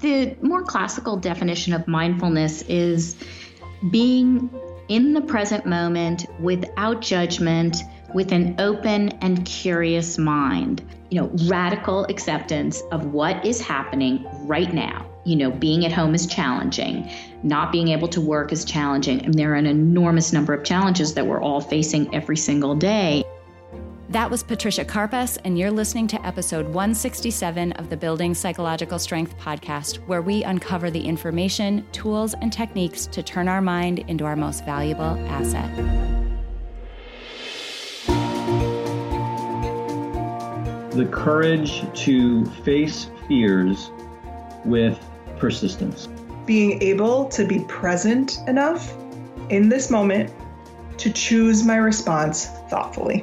The more classical definition of mindfulness is being in the present moment without judgment, with an open and curious mind. You know, radical acceptance of what is happening right now. You know, being at home is challenging, not being able to work is challenging, and there are an enormous number of challenges that we're all facing every single day. That was Patricia Karpas, and you're listening to episode 167 of the Building Psychological Strength podcast, where we uncover the information, tools, and techniques to turn our mind into our most valuable asset. The courage to face fears with persistence. Being able to be present enough in this moment to choose my response thoughtfully.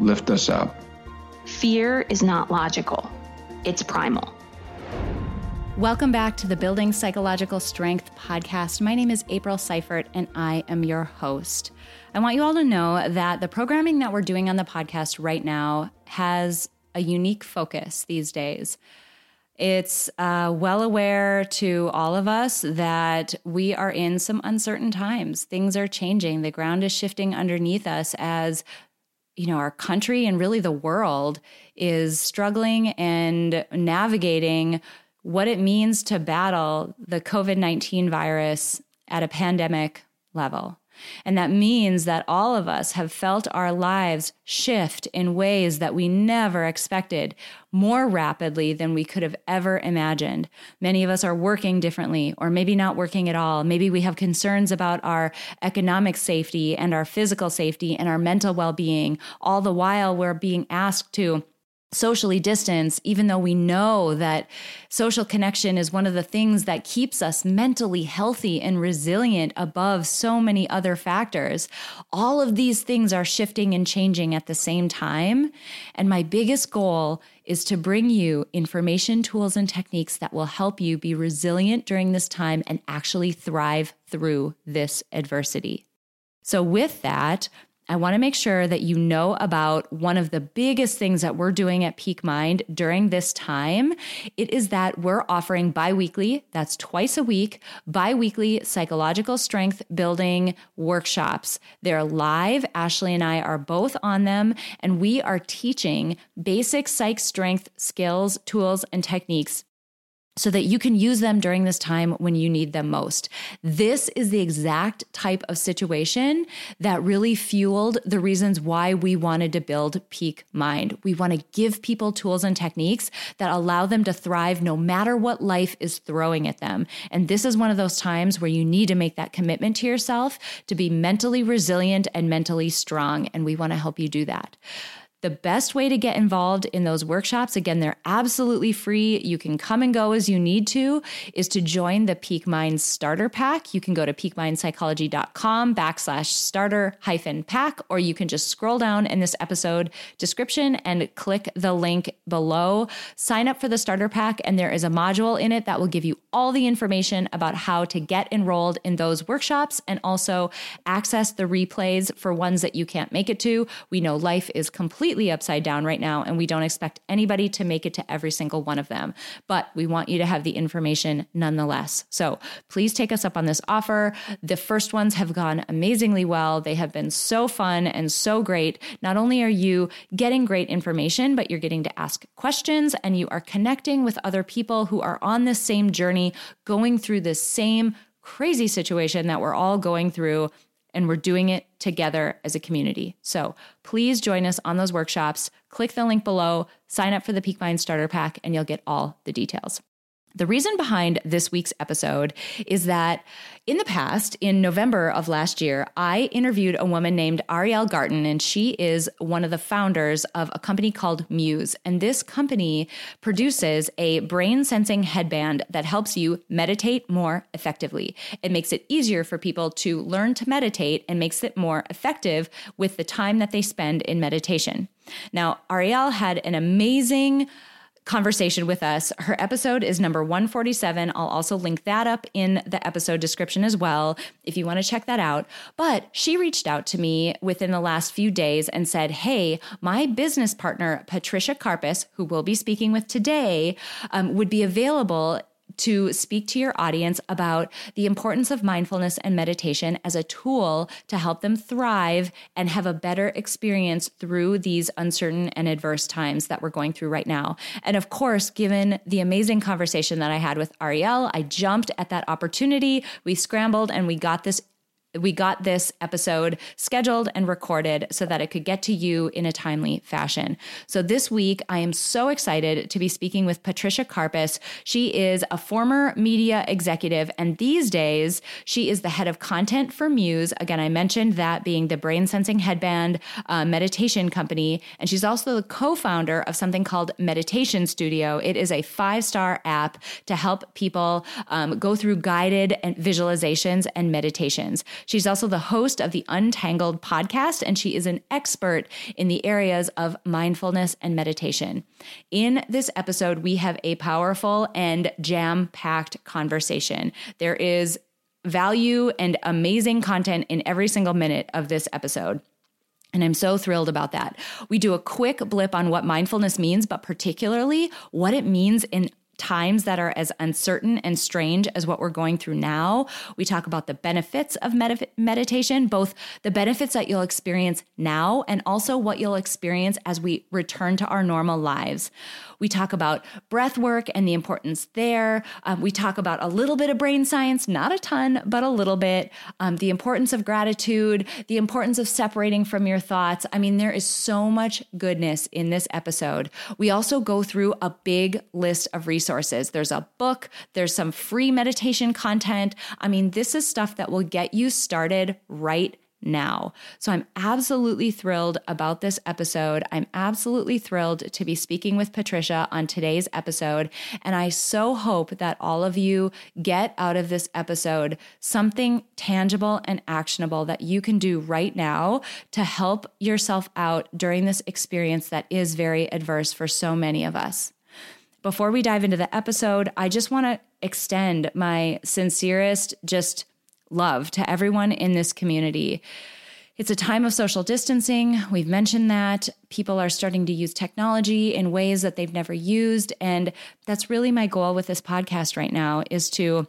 lift us up. Fear is not logical, it's primal. Welcome back to the Building Psychological Strength podcast. My name is April Seifert, and I am your host. I want you all to know that the programming that we're doing on the podcast right now has a unique focus these days. It's uh, well aware to all of us that we are in some uncertain times. Things are changing. The ground is shifting underneath us as you know our country and really the world is struggling and navigating what it means to battle the COVID-19 virus at a pandemic level. And that means that all of us have felt our lives shift in ways that we never expected more rapidly than we could have ever imagined. Many of us are working differently, or maybe not working at all. Maybe we have concerns about our economic safety and our physical safety and our mental well being. All the while, we're being asked to socially distance, even though we know that social connection is one of the things that keeps us mentally healthy and resilient above so many other factors. All of these things are shifting and changing at the same time. And my biggest goal is to bring you information, tools, and techniques that will help you be resilient during this time and actually thrive through this adversity. So, with that, I want to make sure that you know about one of the biggest things that we're doing at Peak Mind during this time. It is that we're offering biweekly, that's twice a week, biweekly psychological strength building workshops. They're live. Ashley and I are both on them, and we are teaching basic psych strength skills, tools, and techniques so that you can use them during this time when you need them most. This is the exact type of situation that really fueled the reasons why we wanted to build Peak Mind. We want to give people tools and techniques that allow them to thrive no matter what life is throwing at them. And this is one of those times where you need to make that commitment to yourself to be mentally resilient and mentally strong. And we want to help you do that. The best way to get involved in those workshops, again, they're absolutely free. You can come and go as you need to, is to join the Peak Mind Starter Pack. You can go to peakmindpsychology.com backslash starter hyphen pack, or you can just scroll down in this episode description and click the link below. Sign up for the starter pack, and there is a module in it that will give you all the information about how to get enrolled in those workshops and also access the replays for ones that you can't make it to. We know life is completely completely upside down right now, and we don't expect anybody to make it to every single one of them. But we want you to have the information nonetheless. So please take us up on this offer. The first ones have gone amazingly well. They have been so fun and so great. Not only are you getting great information, but you're getting to ask questions and you are connecting with other people who are on this same journey, going through this same crazy situation that we're all going through and we're doing it together as a community. So please join us on those workshops. Click the link below, sign up for the Peak Mind Starter Pack, and you'll get all the details. The reason behind this week's episode is that in the past, in November of last year, I interviewed a woman named Ariel Garten, and she is one of the founders of a company called Muse. And this company produces a brain sensing headband that helps you meditate more effectively. It makes it easier for people to learn to meditate and makes it more effective with the time that they spend in meditation. Now, Ariel had an amazing conversation with us. Her episode is number 147. I'll also link that up in the episode description as well if you want to check that out. But she reached out to me within the last few days and said, Hey, my business partner, Patricia Karpas, who we'll be speaking with today, um, would be available to speak to your audience about the importance of mindfulness and meditation as a tool to help them thrive and have a better experience through these uncertain and adverse times that we're going through right now. And of course, given the amazing conversation that I had with Ariel, I jumped at that opportunity. We scrambled and we got this we got this episode scheduled and recorded so that it could get to you in a timely fashion. So this week, I am so excited to be speaking with Patricia Karpas. She is a former media executive, and these days, she is the head of content for Muse. Again, I mentioned that being the brain sensing headband uh, meditation company, and she's also the co founder of something called Meditation Studio. It is a five star app to help people um, go through guided and visualizations and meditations. She's also the host of the Untangled podcast, and she is an expert in the areas of mindfulness and meditation. In this episode, we have a powerful and jam packed conversation. There is value and amazing content in every single minute of this episode. And I'm so thrilled about that. We do a quick blip on what mindfulness means, but particularly what it means in times that are as uncertain and strange as what we're going through now. We talk about the benefits of med- meditation, both the benefits that you'll experience now and also what you'll experience as we return to our normal lives. We talk about breath work and the importance there. Um, we talk about a little bit of brain science, not a ton, but a little bit. Um, the importance of gratitude, the importance of separating from your thoughts. I mean, there is so much goodness in this episode. We also go through a big list of resources. There's a book, there's some free meditation content. I mean, this is stuff that will get you started right now. So I'm absolutely thrilled about this episode. I'm absolutely thrilled to be speaking with Patricia on today's episode. And I so hope that all of you get out of this episode something tangible and actionable that you can do right now to help yourself out during this experience that is very adverse for so many of us. Before we dive into the episode, I just want to extend my sincerest, just love to everyone in this community. It's a time of social distancing. We've mentioned that. People are starting to use technology in ways that they've never used. And that's really my goal with this podcast right now is to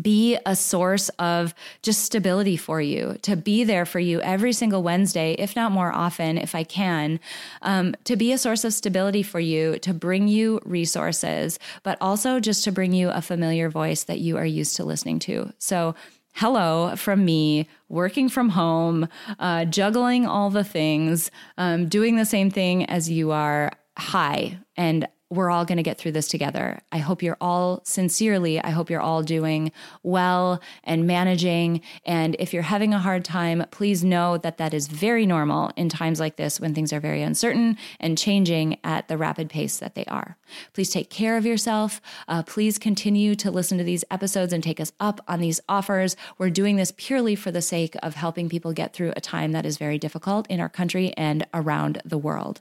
be a source of just stability for you, to be there for you every single Wednesday, if not more often, if I can, um, to be a source of stability for you, to bring you resources, but also just to bring you a familiar voice that you are used to listening to. So, hello from me, working from home, uh, juggling all the things, um, doing the same thing as you are. Hi. And we're all going to get through this together. I hope you're all sincerely, I hope you're all doing well and managing. And if you're having a hard time, please know that that is very normal in times like this when things are very uncertain and changing at the rapid pace that they are. Please take care of yourself. Uh, please continue to listen to these episodes and take us up on these offers. We're doing this purely for the sake of helping people get through a time that is very difficult in our country and around the world.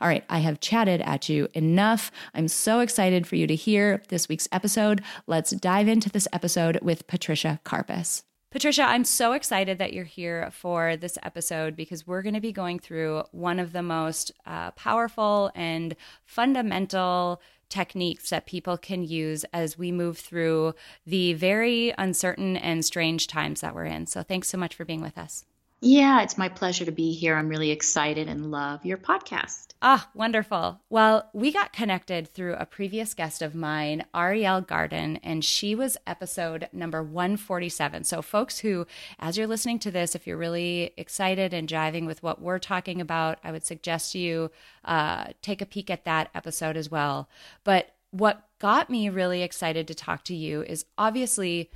All right, I have chatted at you enough. I'm so excited for you to hear this week's episode. Let's dive into this episode with Patricia Karpas. Patricia, I'm so excited that you're here for this episode because we're going to be going through one of the most uh, powerful and fundamental techniques that people can use as we move through the very uncertain and strange times that we're in. So, thanks so much for being with us. Yeah, it's my pleasure to be here. I'm really excited and love your podcast. Ah, wonderful. Well, we got connected through a previous guest of mine, Ariel Garten, and she was episode number 147. So, folks who, as you're listening to this, if you're really excited and jiving with what we're talking about, I would suggest you uh, take a peek at that episode as well. But what got me really excited to talk to you is obviously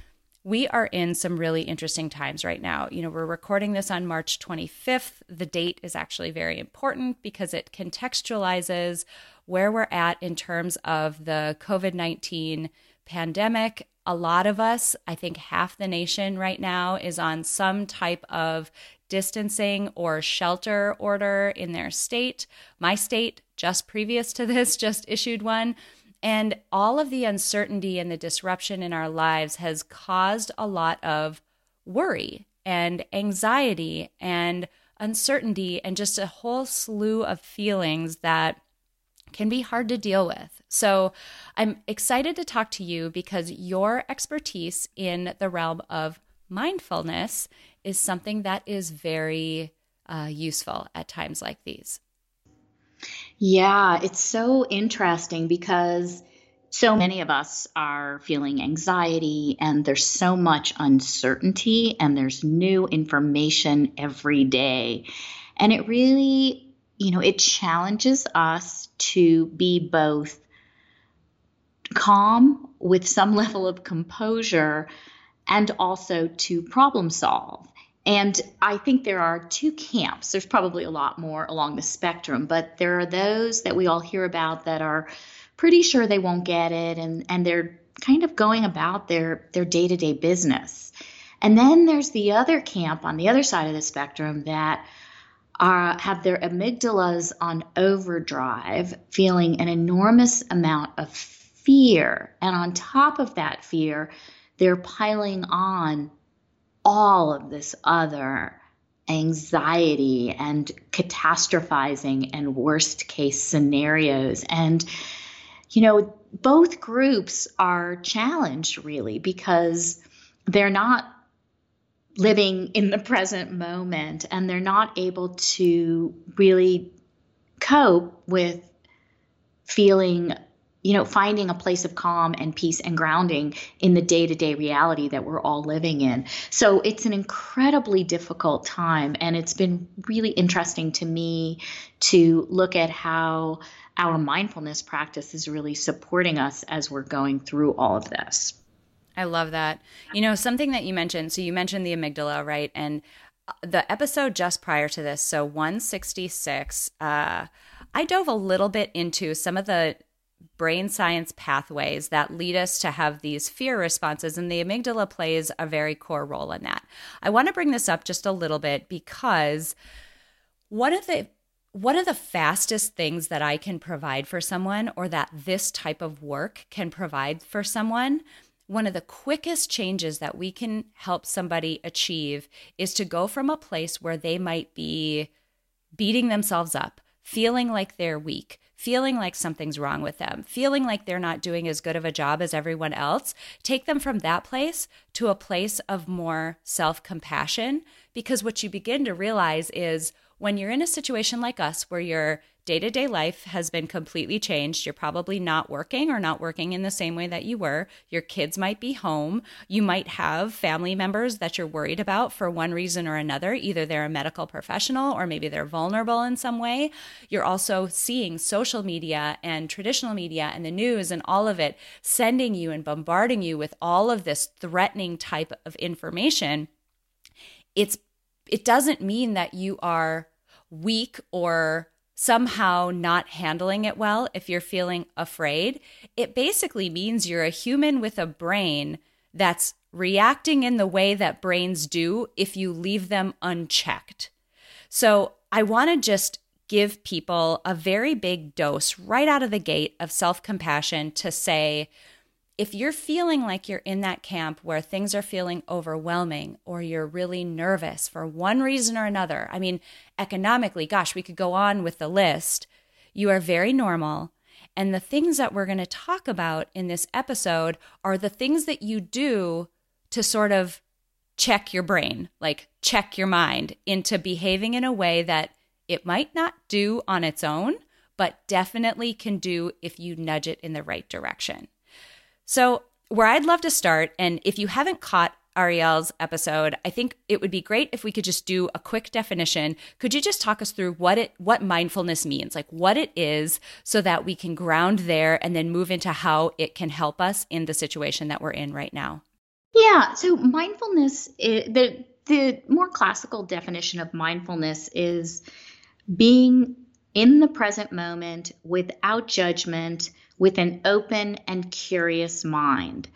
we are in some really interesting times right now. You know, we're recording this on March 25th. The date is actually very important because it contextualizes where we're at in terms of the COVID 19 pandemic. A lot of us, I think half the nation right now, is on some type of distancing or shelter order in their state. My state, just previous to this, just issued one. And all of the uncertainty and the disruption in our lives has caused a lot of worry and anxiety and uncertainty and just a whole slew of feelings that can be hard to deal with. So, I'm excited to talk to you because your expertise in the realm of mindfulness is something that is very uh, useful at times like these. Yeah, it's so interesting because so many of us are feeling anxiety and there's so much uncertainty and there's new information every day. And it really, you know, it challenges us to be both calm with some level of composure and also to problem solve. And I think there are two camps. There's probably a lot more along the spectrum, but there are those that we all hear about that are pretty sure they won't get it and, and they're kind of going about their, their day-to-day business. And then there's the other camp on the other side of the spectrum that are, have their amygdalas on overdrive, feeling an enormous amount of fear. And on top of that fear, they're piling on all of this other anxiety and catastrophizing and worst case scenarios. And, you know, both groups are challenged really because they're not living in the present moment and they're not able to really cope with feeling you know, finding a place of calm and peace and grounding in the day to day reality that we're all living in. So it's an incredibly difficult time. And it's been really interesting to me to look at how our mindfulness practice is really supporting us as we're going through all of this. I love that. You know, something that you mentioned, so you mentioned the amygdala, right? And uh, the episode just prior to this, so 166, uh, I dove a little bit into some of the brain science pathways that lead us to have these fear responses, and the amygdala plays a very core role in that. I want to bring this up just a little bit because one of the one of the fastest things that I can provide for someone, or that this type of work can provide for someone, one of the quickest changes that we can help somebody achieve is to go from a place where they might be beating themselves up, feeling like they're weak, feeling like something's wrong with them, feeling like they're not doing as good of a job as everyone else, take them from that place to a place of more self compassion. Because what you begin to realize is when you're in a situation like us where you're day to day life has been completely changed. You're probably not working or not working in the same way that you were. Your kids might be home. You might have family members that you're worried about for one reason or another. Either they're a medical professional or maybe they're vulnerable in some way. You're also seeing social media and traditional media and the news and all of it sending you and bombarding you with all of this threatening type of information. It's it doesn't mean that you are weak or somehow not handling it well, if you're feeling afraid, it basically means you're a human with a brain that's reacting in the way that brains do if you leave them unchecked. So I want to just give people a very big dose right out of the gate of self compassion to say, if you're feeling like you're in that camp where things are feeling overwhelming or you're really nervous for one reason or another, I mean, economically, gosh, we could go on with the list. You are very normal. And the things that we're going to talk about in this episode are the things that you do to sort of check your brain, like check your mind into behaving in a way that it might not do on its own, but definitely can do if you nudge it in the right direction. So, where I'd love to start, and if you haven't caught Ariel's episode, I think it would be great if we could just do a quick definition. Could you just talk us through what it what mindfulness means, like what it is, so that we can ground there and then move into how it can help us in the situation that we're in right now? Yeah. So mindfulness, the the more classical definition of mindfulness is being in the present moment without judgment, with an open and curious mind.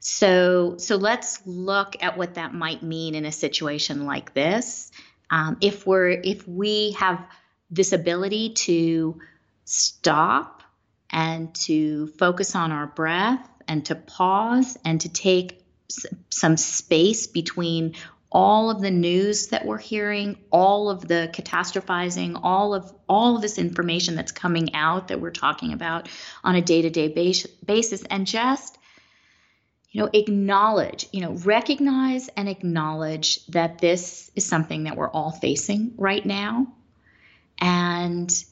So, so let's look at what that might mean in a situation like this. Um, if we're if we have this ability to stop and to focus on our breath and to pause and to take some space between all of the news that we're hearing, all of the catastrophizing, all of all of this information that's coming out that we're talking about on a day-to-day basis and just you know acknowledge, you know, recognize and acknowledge that this is something that we're all facing right now and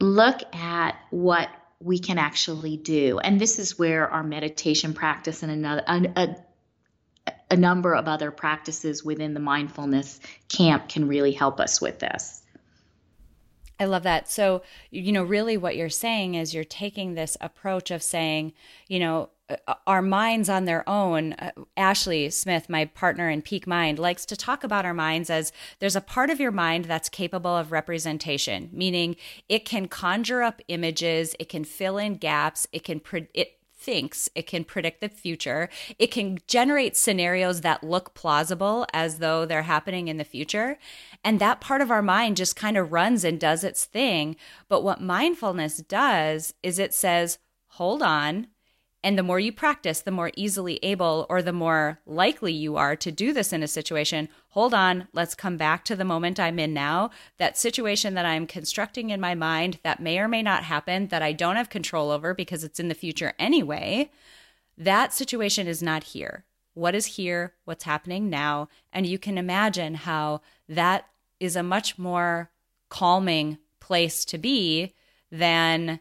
look at what we can actually do. And this is where our meditation practice and another a number of other practices within the mindfulness camp can really help us with this. I love that. So, you know, really what you're saying is you're taking this approach of saying, you know, uh, our minds on their own. Uh, Ashley Smith, my partner in Peak Mind, likes to talk about our minds as there's a part of your mind that's capable of representation, meaning it can conjure up images, it can fill in gaps, it can pre- it thinks it can predict the future. It can generate scenarios that look plausible as though they're happening in the future. And that part of our mind just kind of runs and does its thing. But what mindfulness does is it says, hold on, and the more you practice, the more easily able or the more likely you are to do this in a situation. Hold on, let's come back to the moment I'm in now. That situation that I'm constructing in my mind that may or may not happen, that I don't have control over because it's in the future anyway, that situation is not here. What is here? What's happening now? And you can imagine how that is a much more calming place to be than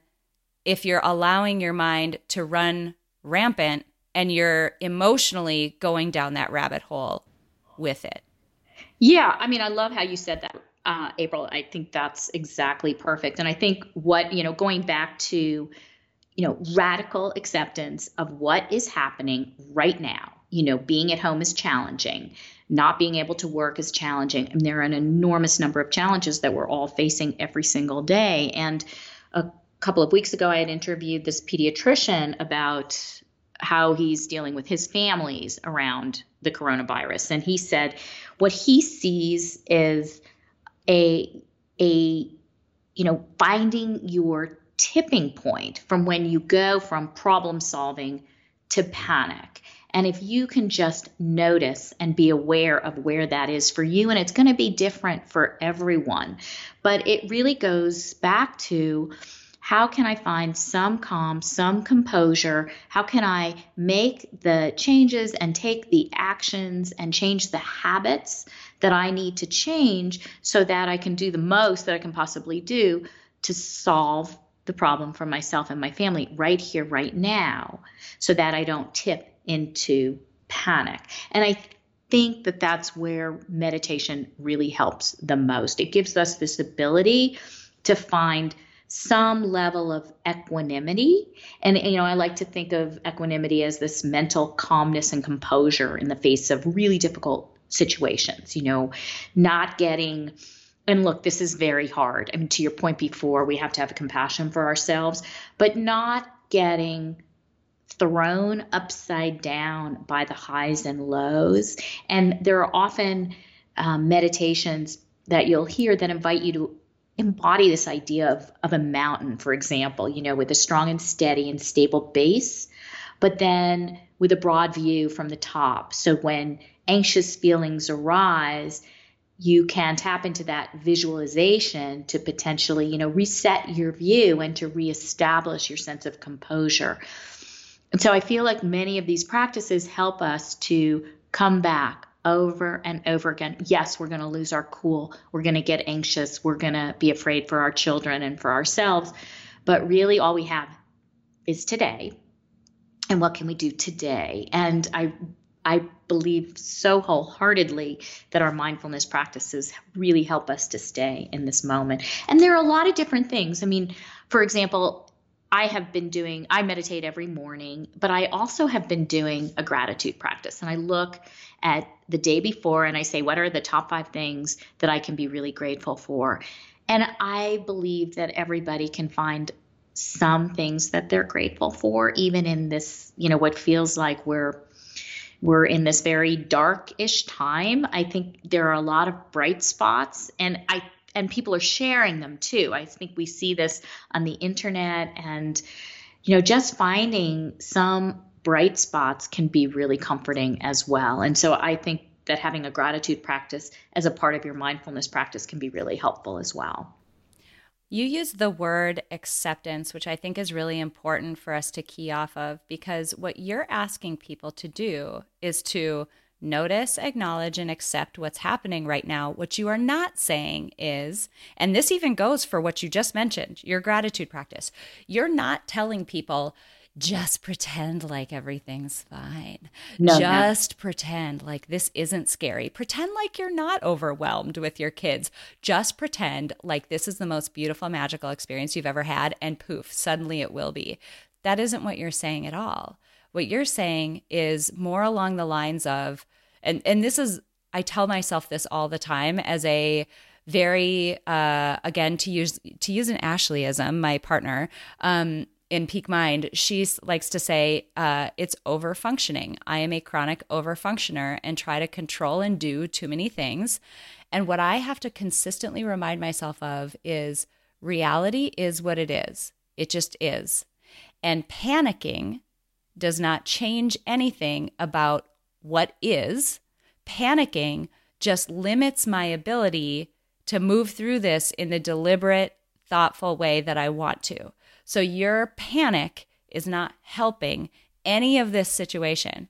if you're allowing your mind to run rampant and you're emotionally going down that rabbit hole with it. Yeah, I mean, I love how you said that, uh, April. I think that's exactly perfect. And I think what, you know, going back to, you know, radical acceptance of what is happening right now. You know, being at home is challenging. Not being able to work is challenging. And there are an enormous number of challenges that we're all facing every single day. And a couple of weeks ago, I had interviewed this pediatrician about how he's dealing with his families around the coronavirus. And he said what he sees is a, a, you know, finding your tipping point from when you go from problem solving to panic. And if you can just notice and be aware of where that is for you, and it's going to be different for everyone, but it really goes back to how can I find some calm, some composure? How can I make the changes and take the actions and change the habits that I need to change so that I can do the most that I can possibly do to solve the problem for myself and my family right here, right now, so that I don't tip into panic. And I think that that's where meditation really helps the most. It gives us this ability to find some level of equanimity. And, you know, I like to think of equanimity as this mental calmness and composure in the face of really difficult situations, you know, not getting. And look, this is very hard. I mean, to your point before, we have to have a compassion for ourselves, but not getting thrown upside down by the highs and lows. And there are often um, meditations that you'll hear that invite you to embody this idea of, of a mountain, for example, you know, with a strong and steady and stable base, but then with a broad view from the top. So when anxious feelings arise, you can tap into that visualization to potentially, you know, reset your view and to reestablish your sense of composure. And so I feel like many of these practices help us to come back over and over again. Yes, we're going to lose our cool. We're going to get anxious. We're going to be afraid for our children and for ourselves. But really, all we have is today. And what can we do today? And I I believe so wholeheartedly that our mindfulness practices really help us to stay in this moment. And there are a lot of different things. I mean, for example, I have been doing, I meditate every morning, but I also have been doing a gratitude practice. And I look at the day before and I say, what are the top five things that I can be really grateful for? And I believe that everybody can find some things that they're grateful for, even in this, you know, what feels like we're we're in this very dark-ish time. I think there are a lot of bright spots, and I and people are sharing them too. I think we see this on the internet, and you know, just finding some bright spots can be really comforting as well. And so I think that having a gratitude practice as a part of your mindfulness practice can be really helpful as well. You use the word acceptance, which I think is really important for us to key off of because what you're asking people to do is to notice, acknowledge, and accept what's happening right now. What you are not saying is, and this even goes for what you just mentioned, your gratitude practice, you're not telling people, just pretend like everything's fine. No, just no. pretend like this isn't scary. Pretend like you're not overwhelmed with your kids. Just pretend like this is the most beautiful, magical experience you've ever had, and poof, suddenly it will be. That isn't what you're saying at all. What you're saying is more along the lines of, and, and this is, I tell myself this all the time as a, very uh, again to use to use an Ashleyism, my partner. Um, in Peak Mind, she likes to say uh, it's over functioning. I am a chronic over functioner and try to control and do too many things. And what I have to consistently remind myself of is reality is what it is, it just is. And panicking does not change anything about what is. Panicking just limits my ability to move through this in the deliberate, thoughtful way that I want to. So your panic is not helping any of this situation.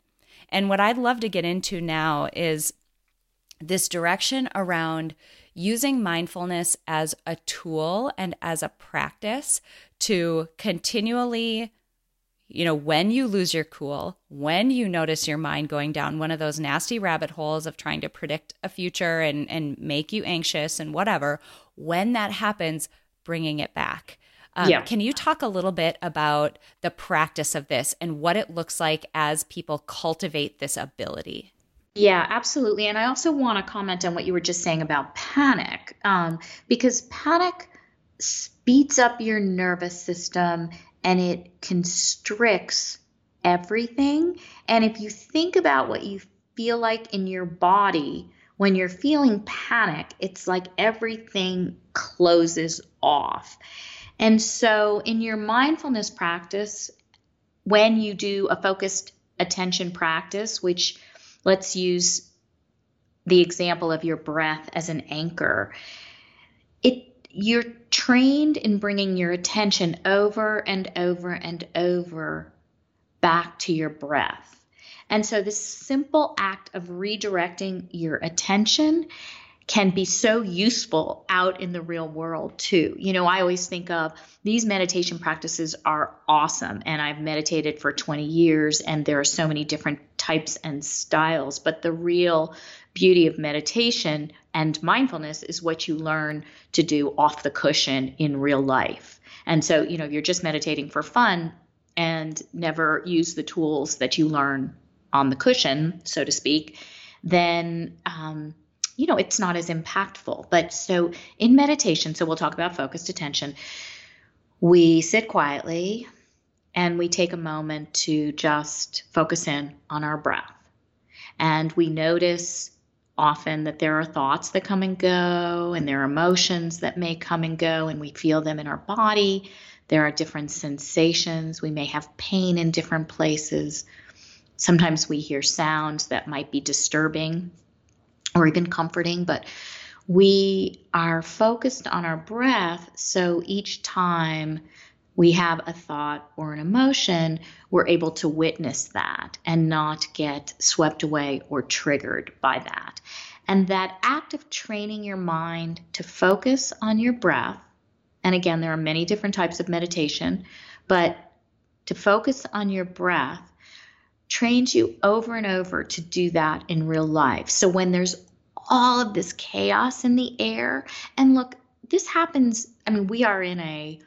And what I'd love to get into now is this direction around using mindfulness as a tool and as a practice to continually you know, when you lose your cool, when you notice your mind going down one of those nasty rabbit holes of trying to predict a future and, and make you anxious and whatever, when that happens, bringing it back. Um, yeah. Can you talk a little bit about the practice of this and what it looks like as people cultivate this ability? Yeah, absolutely. And I also want to comment on what you were just saying about panic, um, because panic speeds up your nervous system and it constricts everything. And if you think about what you feel like in your body when you're feeling panic, it's like everything closes off. And so, in your mindfulness practice, when you do a focused attention practice, which let's use the example of your breath as an anchor, it you're trained in bringing your attention over and over and over back to your breath. And so, this simple act of redirecting your attention can be so useful out in the real world too. You know, I always think of these meditation practices are awesome and I've meditated for 20 years and there are so many different types and styles, but the real beauty of meditation and mindfulness is what you learn to do off the cushion in real life. And so, you know, you're just meditating for fun and never use the tools that you learn on the cushion, so to speak, then um, you know, it's not as impactful. But so in meditation, so we'll talk about focused attention, we sit quietly and we take a moment to just focus in on our breath. And we notice often that there are thoughts that come and go, and there are emotions that may come and go, and we feel them in our body. There are different sensations. We may have pain in different places. Sometimes we hear sounds that might be disturbing or even comforting, but we are focused on our breath. So each time we have a thought or an emotion, we're able to witness that and not get swept away or triggered by that. And that act of training your mind to focus on your breath, and again, there are many different types of meditation, but to focus on your breath trains you over and over to do that in real life. So when there's all of this chaos in the air, and look, this happens, I mean, we are in a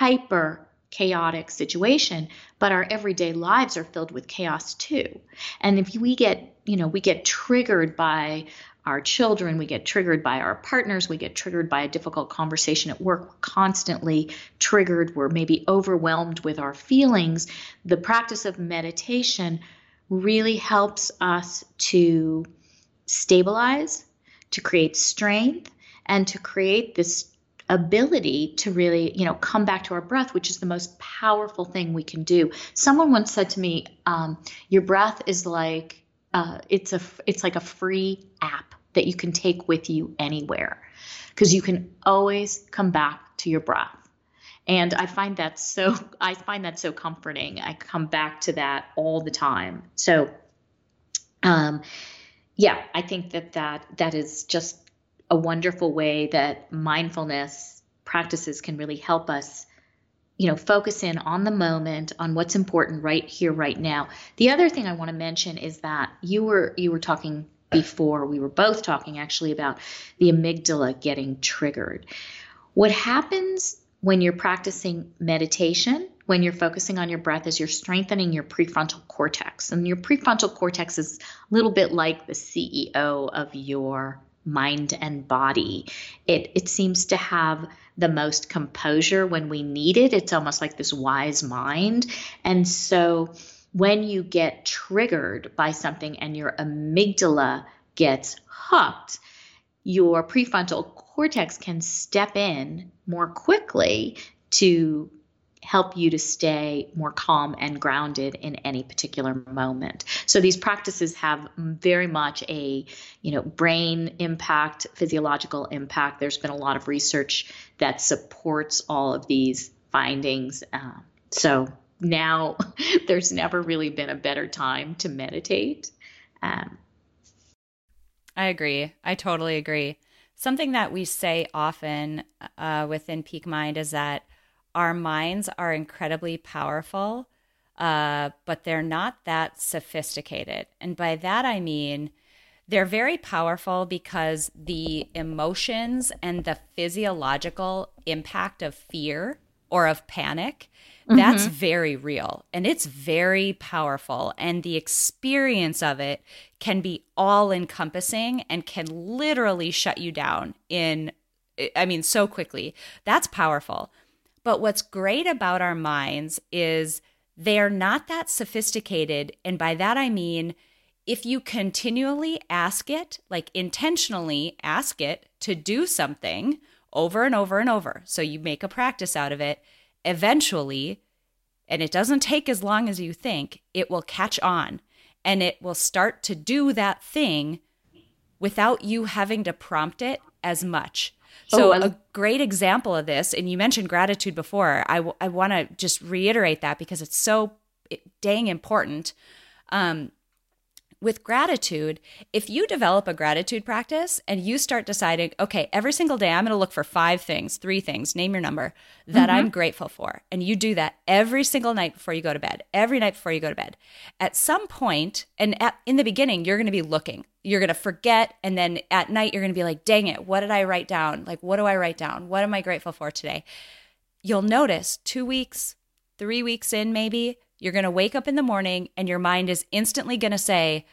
hyper chaotic situation, but our everyday lives are filled with chaos too. And if we get, you know, we get triggered by our children, we get triggered by our partners, we get triggered by a difficult conversation at work, we're constantly triggered, we're maybe overwhelmed with our feelings. The practice of meditation really helps us to stabilize, to create strength, and to create this ability to really, you know, come back to our breath, which is the most powerful thing we can do. Someone once said to me, um, "Your breath is like uh, it's a it's like a free app that you can take with you anywhere, because you can always come back to your breath." And I find that so I find that so comforting. I come back to that all the time. So, um, yeah, I think that that that is just a wonderful way that mindfulness practices can really help us you know focus in on the moment on what's important right here right now. The other thing i want to mention is that you were you were talking before we were both talking actually about the amygdala getting triggered. What happens when you're practicing meditation when you're focusing on your breath is you're strengthening your prefrontal cortex. And your prefrontal cortex is a little bit like the ceo of your mind and body. It it seems to have the most composure when we need it. It's almost like this wise mind. And so when you get triggered by something and your amygdala gets hooked, your prefrontal cortex can step in more quickly to help you to stay more calm and grounded in any particular moment. So these practices have very much a, you know, brain impact, physiological impact. There's been a lot of research that supports all of these findings. Uh, so now there's never really been a better time to meditate. Um, I agree. I totally agree. Something that we say often uh, within Peak Mind is that our minds are incredibly powerful, uh, but they're not that sophisticated. And by that, I mean they're very powerful because the emotions and the physiological impact of fear or of panic mm-hmm. that's very real and it's very powerful and the experience of it can be all encompassing and can literally shut you down in i mean so quickly that's powerful but what's great about our minds is they're not that sophisticated. And by that, I mean, if you continually ask it, like intentionally ask it to do something over and over and over, so you make a practice out of it, eventually, and it doesn't take as long as you think, it will catch on and it will start to do that thing without you having to prompt it as much. So, oh, a great example of this, and you mentioned gratitude before, I, w- I want to just reiterate that because it's so dang important. Um, with gratitude, if you develop a gratitude practice and you start deciding, okay, every single day I'm going to look for five things, three things, name your number that mm-hmm. I'm grateful for. And you do that every single night before you go to bed, every night before you go to bed. At some point, and at, in the beginning, you're going to be looking, you're going to forget. And then at night, you're going to be like, dang it, what did I write down? Like, what do I write down? What am I grateful for today? You'll notice two weeks, three weeks in, maybe, you're going to wake up in the morning and your mind is instantly going to say,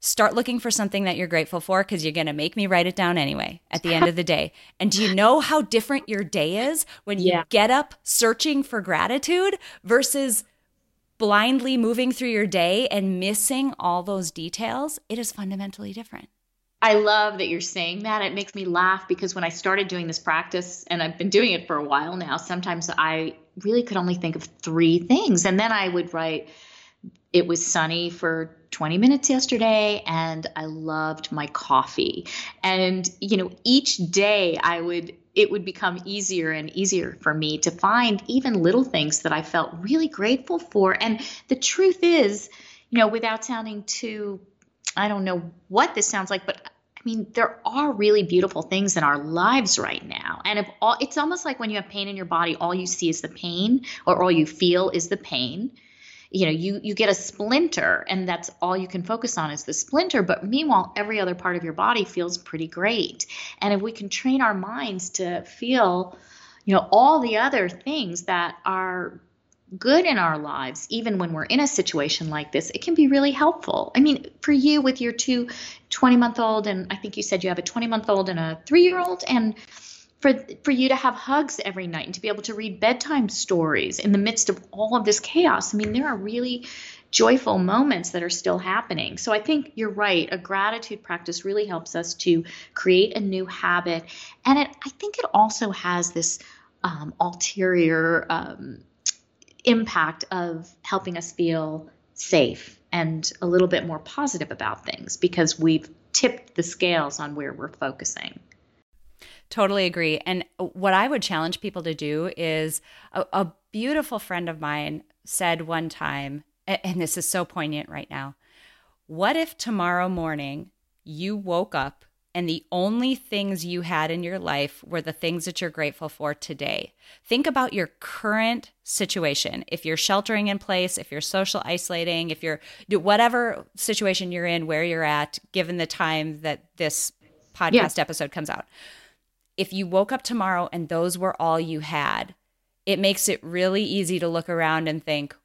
start looking for something that you're grateful for because you're going to make me write it down anyway at the end of the day. And do you know how different your day is when you yeah. get up searching for gratitude versus blindly moving through your day and missing all those details? It is fundamentally different. I love that you're saying that. It makes me laugh because when I started doing this practice, and I've been doing it for a while now, sometimes I really could only think of three things. And then I would write, it was sunny for 20 minutes yesterday and I loved my coffee. And, you know, each day I would, it would become easier and easier for me to find even little things that I felt really grateful for. And the truth is, you know, without sounding too, I don't know what this sounds like, but I mean, there are really beautiful things in our lives right now. And if all, it's almost like when you have pain in your body, all you see is the pain or all you feel is the pain. You know you you get a splinter and that's all you can focus on is the splinter. But meanwhile every other part of your body feels pretty great. And if we can train our minds to feel you know all the other things that are good in our lives even when we're in a situation like this it can be really helpful i mean for you with your two 20 month old and i think you said you have a 20 month old and a 3 year old and for for you to have hugs every night and to be able to read bedtime stories in the midst of all of this chaos. I mean, there are really joyful moments that are still happening. So I think you're right. A gratitude practice really helps us to create a new habit, and it I think it also has this um, ulterior um, impact of helping us feel safe and a little bit more positive about things because we've tipped the scales on where we're focusing. Totally agree. And what I would challenge people to do is a, a beautiful friend of mine said one time, and this is so poignant right now. What if tomorrow morning you woke up and the only things you had in your life were the things that you're grateful for today. Think about your current situation. If you're sheltering in place, if you're social isolating, if you're whatever situation you're in, where you're at, given the time that this podcast yeah. episode comes out if you woke up tomorrow and those were all you had, it makes it really easy to look around and think,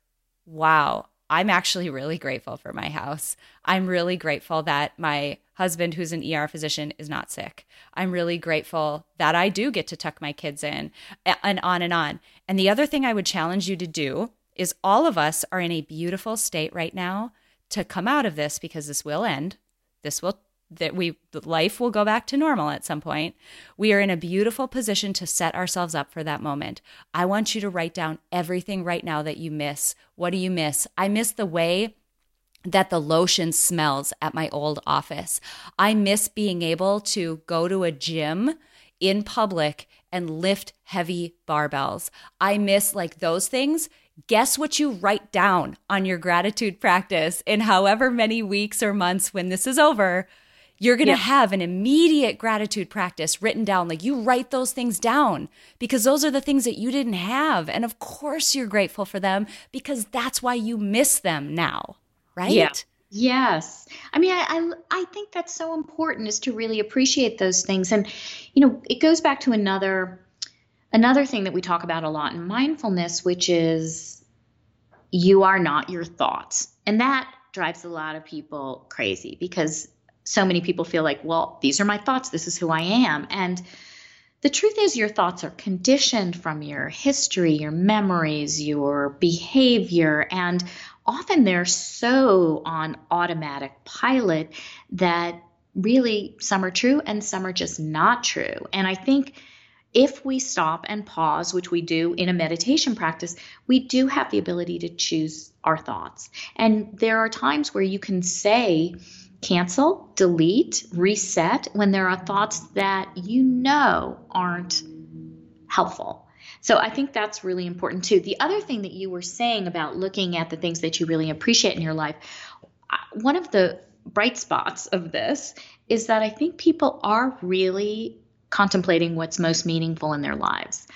wow, I'm actually really grateful for my house. I'm really grateful that my husband, who's an ER physician, is not sick. I'm really grateful that I do get to tuck my kids in, and on and on. And the other thing I would challenge you to do is all of us are in a beautiful state right now to come out of this because this will end. This will that we life will go back to normal at some point. We are in a beautiful position to set ourselves up for that moment. I want you to write down everything right now that you miss. What do you miss? I miss the way that the lotion smells at my old office. I miss being able to go to a gym in public and lift heavy barbells. I miss like those things. Guess what you write down on your gratitude practice in however many weeks or months when this is over you're going to yeah. have an immediate gratitude practice written down. Like you write those things down because those are the things that you didn't have. And of course, you're grateful for them because that's why you miss them now, right? Yeah. Yes. I mean, I, I, I think that's so important is to really appreciate those things. And, you know, it goes back to another another thing that we talk about a lot in mindfulness, which is you are not your thoughts. And that drives a lot of people crazy because so many people feel like, well, these are my thoughts, this is who I am. And the truth is, your thoughts are conditioned from your history, your memories, your behavior, and often they're so on automatic pilot that really some are true and some are just not true. And I think if we stop and pause, which we do in a meditation practice, we do have the ability to choose our thoughts. And there are times where you can say, cancel, delete, reset when there are thoughts that you know aren't helpful. So I think that's really important too. The other thing that you were saying about looking at the things that you really appreciate in your life, one of the bright spots of this is that I think people are really contemplating what's most meaningful in their lives.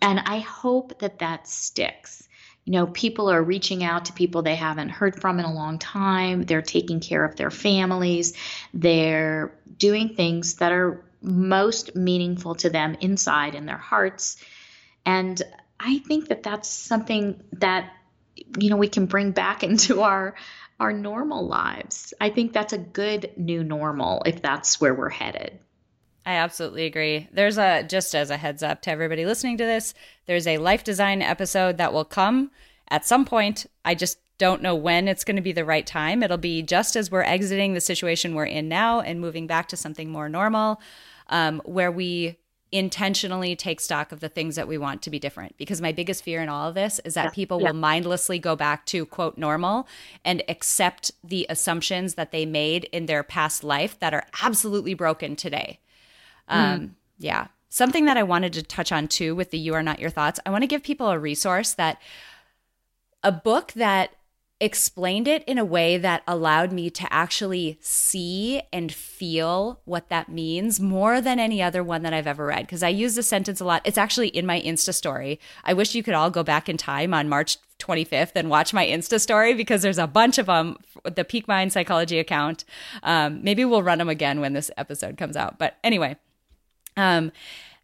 And I hope that that sticks you know, people are reaching out to people they haven't heard from in a long time. They're taking care of their families. They're doing things that are most meaningful to them inside in their hearts. And I think that that's something that you know we can bring back into our our normal lives. I think that's a good new normal if that's where we're headed. I absolutely agree. There's a just as a heads up to everybody listening to this, there's a life design episode that will come at some point. I just don't know when it's going to be the right time. It'll be just as we're exiting the situation we're in now and moving back to something more normal, um, where we intentionally take stock of the things that we want to be different. Because my biggest fear in all of this is that yeah, people yeah. will mindlessly go back to quote normal and accept the assumptions that they made in their past life that are absolutely broken today. Um, mm. Yeah. Something that I wanted to touch on too with the You Are Not Your Thoughts, I want to give people a resource that a book that explained it in a way that allowed me to actually see and feel what that means more than any other one that I've ever read. Because I use this sentence a lot. It's actually in my Insta story. I wish you could all go back in time on March 25th and watch my Insta story because there's a bunch of them, with the Peak Mind Psychology account. Um, maybe we'll run them again when this episode comes out. But anyway, um,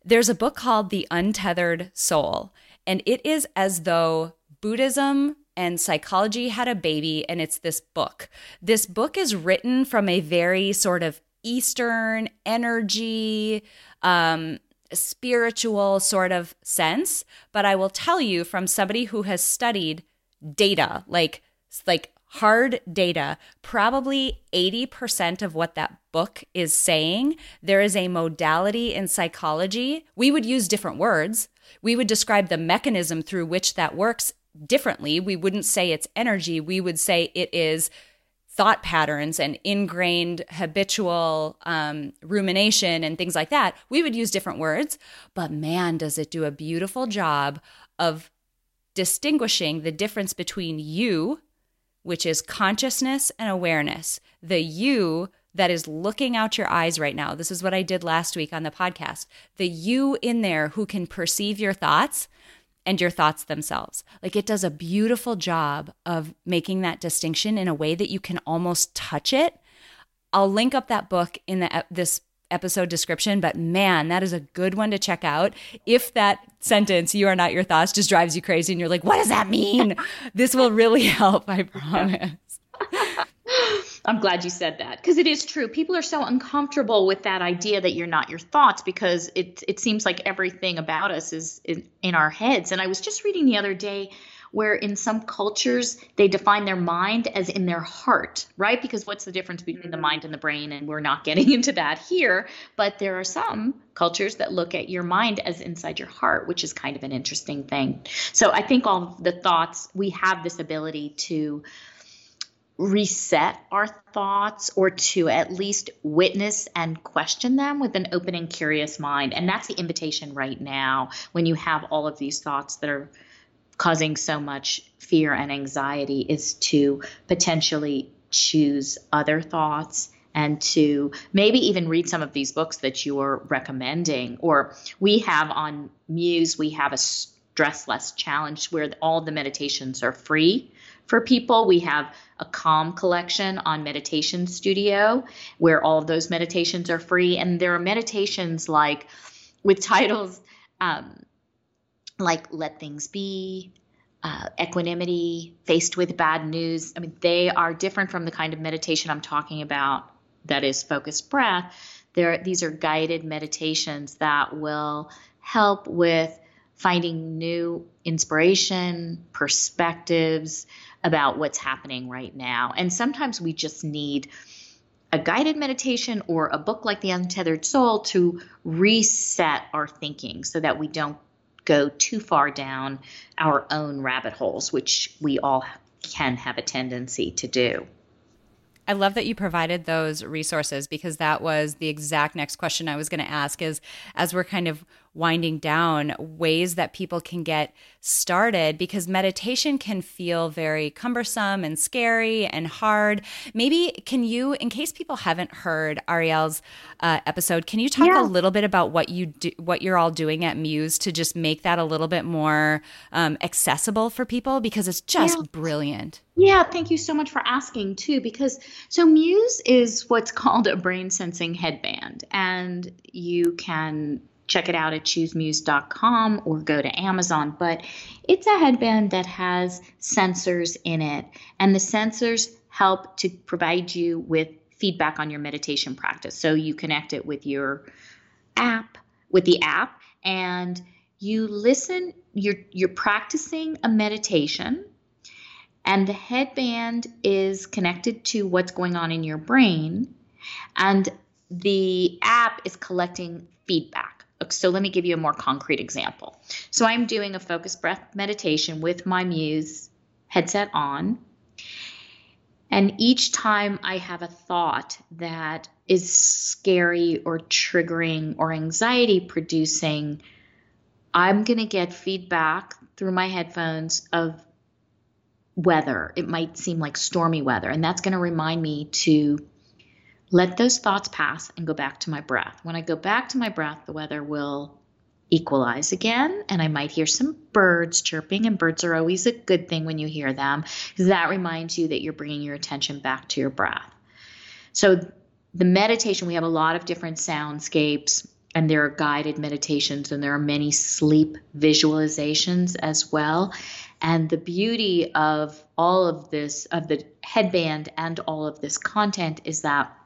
there's a book called The Untethered Soul, and it is as though Buddhism and psychology had a baby, and it's this book. This book is written from a very sort of Eastern energy, um, spiritual sort of sense. But I will tell you from somebody who has studied data, like like hard data, probably 80% of what that book is saying, there is a modality in psychology. We would use different words. We would describe the mechanism through which that works differently. We wouldn't say it's energy. We would say it is thought patterns and ingrained habitual um, rumination and things like that. We would use different words, but man, does it do a beautiful job of distinguishing the difference between you, which is consciousness and awareness, the you that is looking out your eyes right now. This is what I did last week on the podcast. The you in there who can perceive your thoughts and your thoughts themselves. Like it does a beautiful job of making that distinction in a way that you can almost touch it. I'll link up that book in the this episode description, but man, that is a good one to check out. If that sentence, you are not your thoughts, just drives you crazy and you're like, what does that mean? this will really help, I promise. I'm glad you said that because it is true. People are so uncomfortable with that idea that you're not your thoughts because it it seems like everything about us is in, in our heads. And I was just reading the other day where in some cultures they define their mind as in their heart, right? Because what's the difference between the mm. mind and the brain? And we're not getting into that here. But there are some cultures that look at your mind as inside your heart, which is kind of an interesting thing. So I think all the thoughts, we have this ability to reset our thoughts or to at least witness and question them with an open and curious mind. And that's the invitation right now when you have all of these thoughts that are causing so much fear and anxiety is to potentially choose other thoughts and to maybe even read some of these books that you're recommending or we have on muse we have a stress less challenge where all the meditations are free for people. We have a Calm collection on Meditation Studio where all of those meditations are free. And there are meditations like with titles um, like Let Things Be, uh, Equanimity, Faced with Bad News. I mean, they are different from the kind of meditation I'm talking about that is focused breath. There, these are guided meditations that will help with finding new inspiration, perspectives, about what's happening right now. And sometimes we just need a guided meditation or a book like The Untethered Soul to reset our thinking so that we don't go too far down our own rabbit holes, which we all can have a tendency to do. I love that you provided those resources because that was the exact next question I was going to ask is as we're kind of winding down ways that people can get started because meditation can feel very cumbersome and scary and hard. Maybe can you, in case people haven't heard Ariel's uh, episode, can you talk yeah. a little bit about what you do, what you're all doing at Muse to just make that a little bit more um, accessible for people because it's just yeah. brilliant. Yeah, thank you so much for asking too. Because so Muse is what's called a brain sensing headband, and you can check it out at choosemuse.com or go to Amazon. But it's a headband that has sensors in it, and the sensors help to provide you with feedback on your meditation practice. So you connect it with your app, with the app, and you listen. You're you're practicing a meditation, and the headband is connected to what's going on in your brain, and the app is collecting feedback. So let me give you a more concrete example. So I'm doing a focused breath meditation with my Muse headset on. And each time I have a thought that is scary or triggering or anxiety producing, I'm going to get feedback through my headphones of weather. It might seem like stormy weather. And that's going to remind me to let those thoughts pass and go back to my breath. When I go back to my breath, the weather will equalize again and I might hear some birds chirping and birds are always a good thing when you hear them because that reminds you that you're bringing your attention back to your breath. So the meditation we have a lot of different soundscapes and there are guided meditations and there are many sleep visualizations as well. And the beauty of all of this of the headband and all of this content is that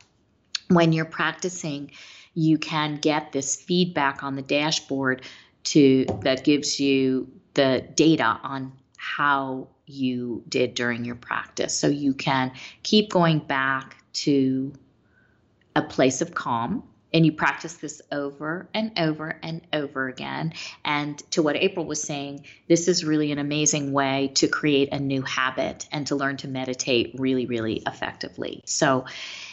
when you're practicing you can get this feedback on the dashboard to that gives you the data on how you did during your practice. So you can keep going back to a place of calm and you practice this over and over and over again. And to what April was saying, this is really an amazing way to create a new habit and to learn to meditate really, really effectively. So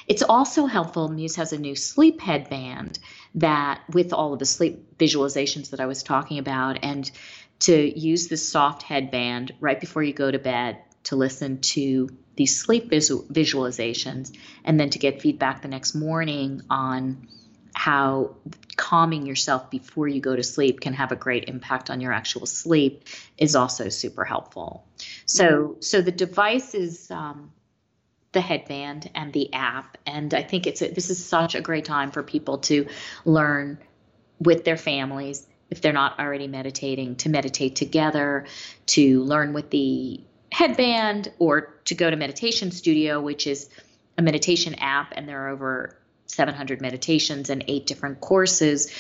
it's also helpful. Muse has a new sleep headband that, with all of the sleep visualizations that I was talking about, and to use this soft headband right before you go to bed to listen to these sleep visualizations, and then to get feedback the next morning on how calming yourself before you go to sleep can have a great impact on your actual sleep is also super helpful. So, so the device is um, the headband and the app. And I think it's a, this is such a great time for people to learn with their families if they're not already meditating to meditate together, to learn with the headband or to go to meditation studio which is a meditation app and there are over 700 meditations and eight different courses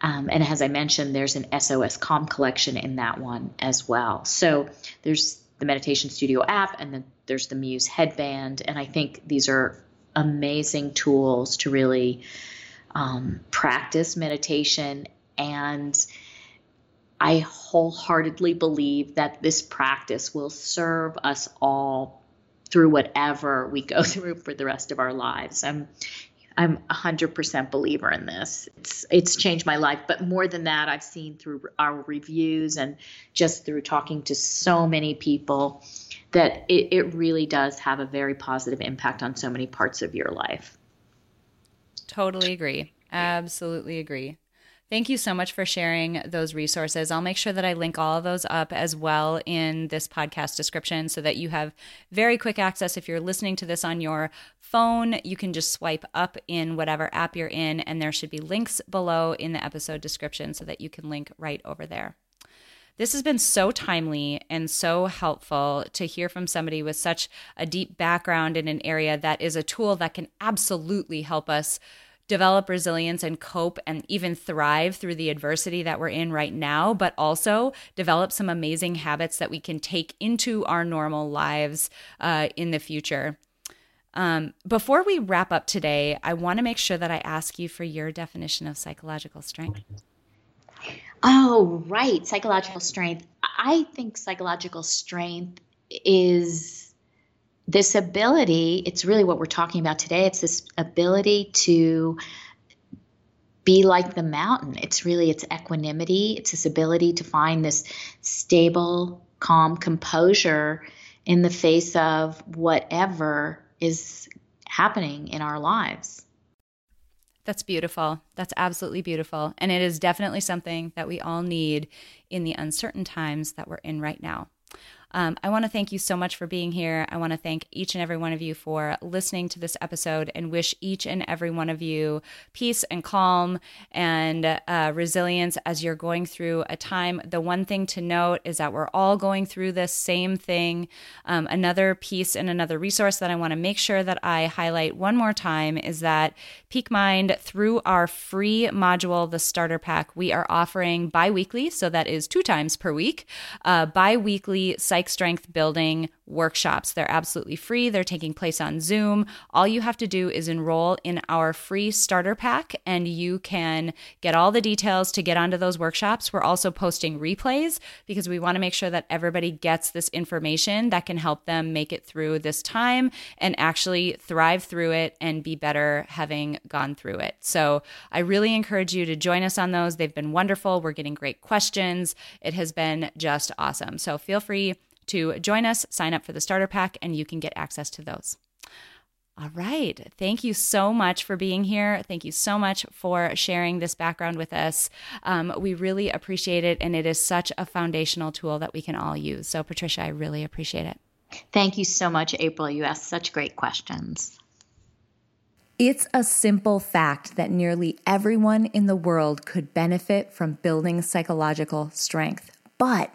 um, and as I mentioned, there's an SOS Calm collection in that one as well. So there's the Meditation Studio app, and then there's the Muse headband. And I think these are amazing tools to really um, practice meditation. And I wholeheartedly believe that this practice will serve us all through whatever we go through for the rest of our lives. I'm I'm a hundred percent believer in this. It's it's changed my life, but more than that, I've seen through our reviews and just through talking to so many people that it, it really does have a very positive impact on so many parts of your life. Totally agree. Absolutely agree. Thank you so much for sharing those resources. I'll make sure that I link all of those up as well in this podcast description so that you have very quick access. If you're listening to this on your phone, you can just swipe up in whatever app you're in, and there should be links below in the episode description so that you can link right over there. This has been so timely and so helpful to hear from somebody with such a deep background in an area that is a tool that can absolutely help us develop resilience and cope and even thrive through the adversity that we're in right now, but also develop some amazing habits that we can take into our normal lives uh, in the future. Um, before we wrap up today, I want to make sure that I ask you for your definition of psychological strength. Oh, right. Psychological strength. I think psychological strength is this ability, it's really what we're talking about today. It's this ability to be like the mountain. It's really its equanimity. It's this ability to find this stable, calm composure in the face of whatever is happening in our lives. That's beautiful. That's absolutely beautiful. And it is definitely something that we all need in the uncertain times that we're in right now. Um, I want to thank you so much for being here. I want to thank each and every one of you for listening to this episode and wish each and every one of you peace and calm and uh, resilience as you're going through a time. The one thing to note is that we're all going through this same thing. Um, another piece and another resource that I want to make sure that I highlight one more time is that Peak Mind, through our free module, the starter pack, we are offering bi weekly, so that is two times per week, uh, bi weekly psych strength building workshops. They're absolutely free. They're taking place on Zoom. All you have to do is enroll in our free starter pack and you can get all the details to get onto those workshops. We're also posting replays because we want to make sure that everybody gets this information that can help them make it through this time and actually thrive through it and be better having gone through it. So I really encourage you to join us on those. They've been wonderful. We're getting great questions. It has been just awesome. So feel free to join us, sign up for the starter pack, and you can get access to those. All right. Thank you so much for being here. Thank you so much for sharing this background with us. Um, we really appreciate it, and it is such a foundational tool that we can all use. So, Patricia, I really appreciate it. Thank you so much, April. You asked such great questions. It's a simple fact that nearly everyone in the world could benefit from building psychological strength. But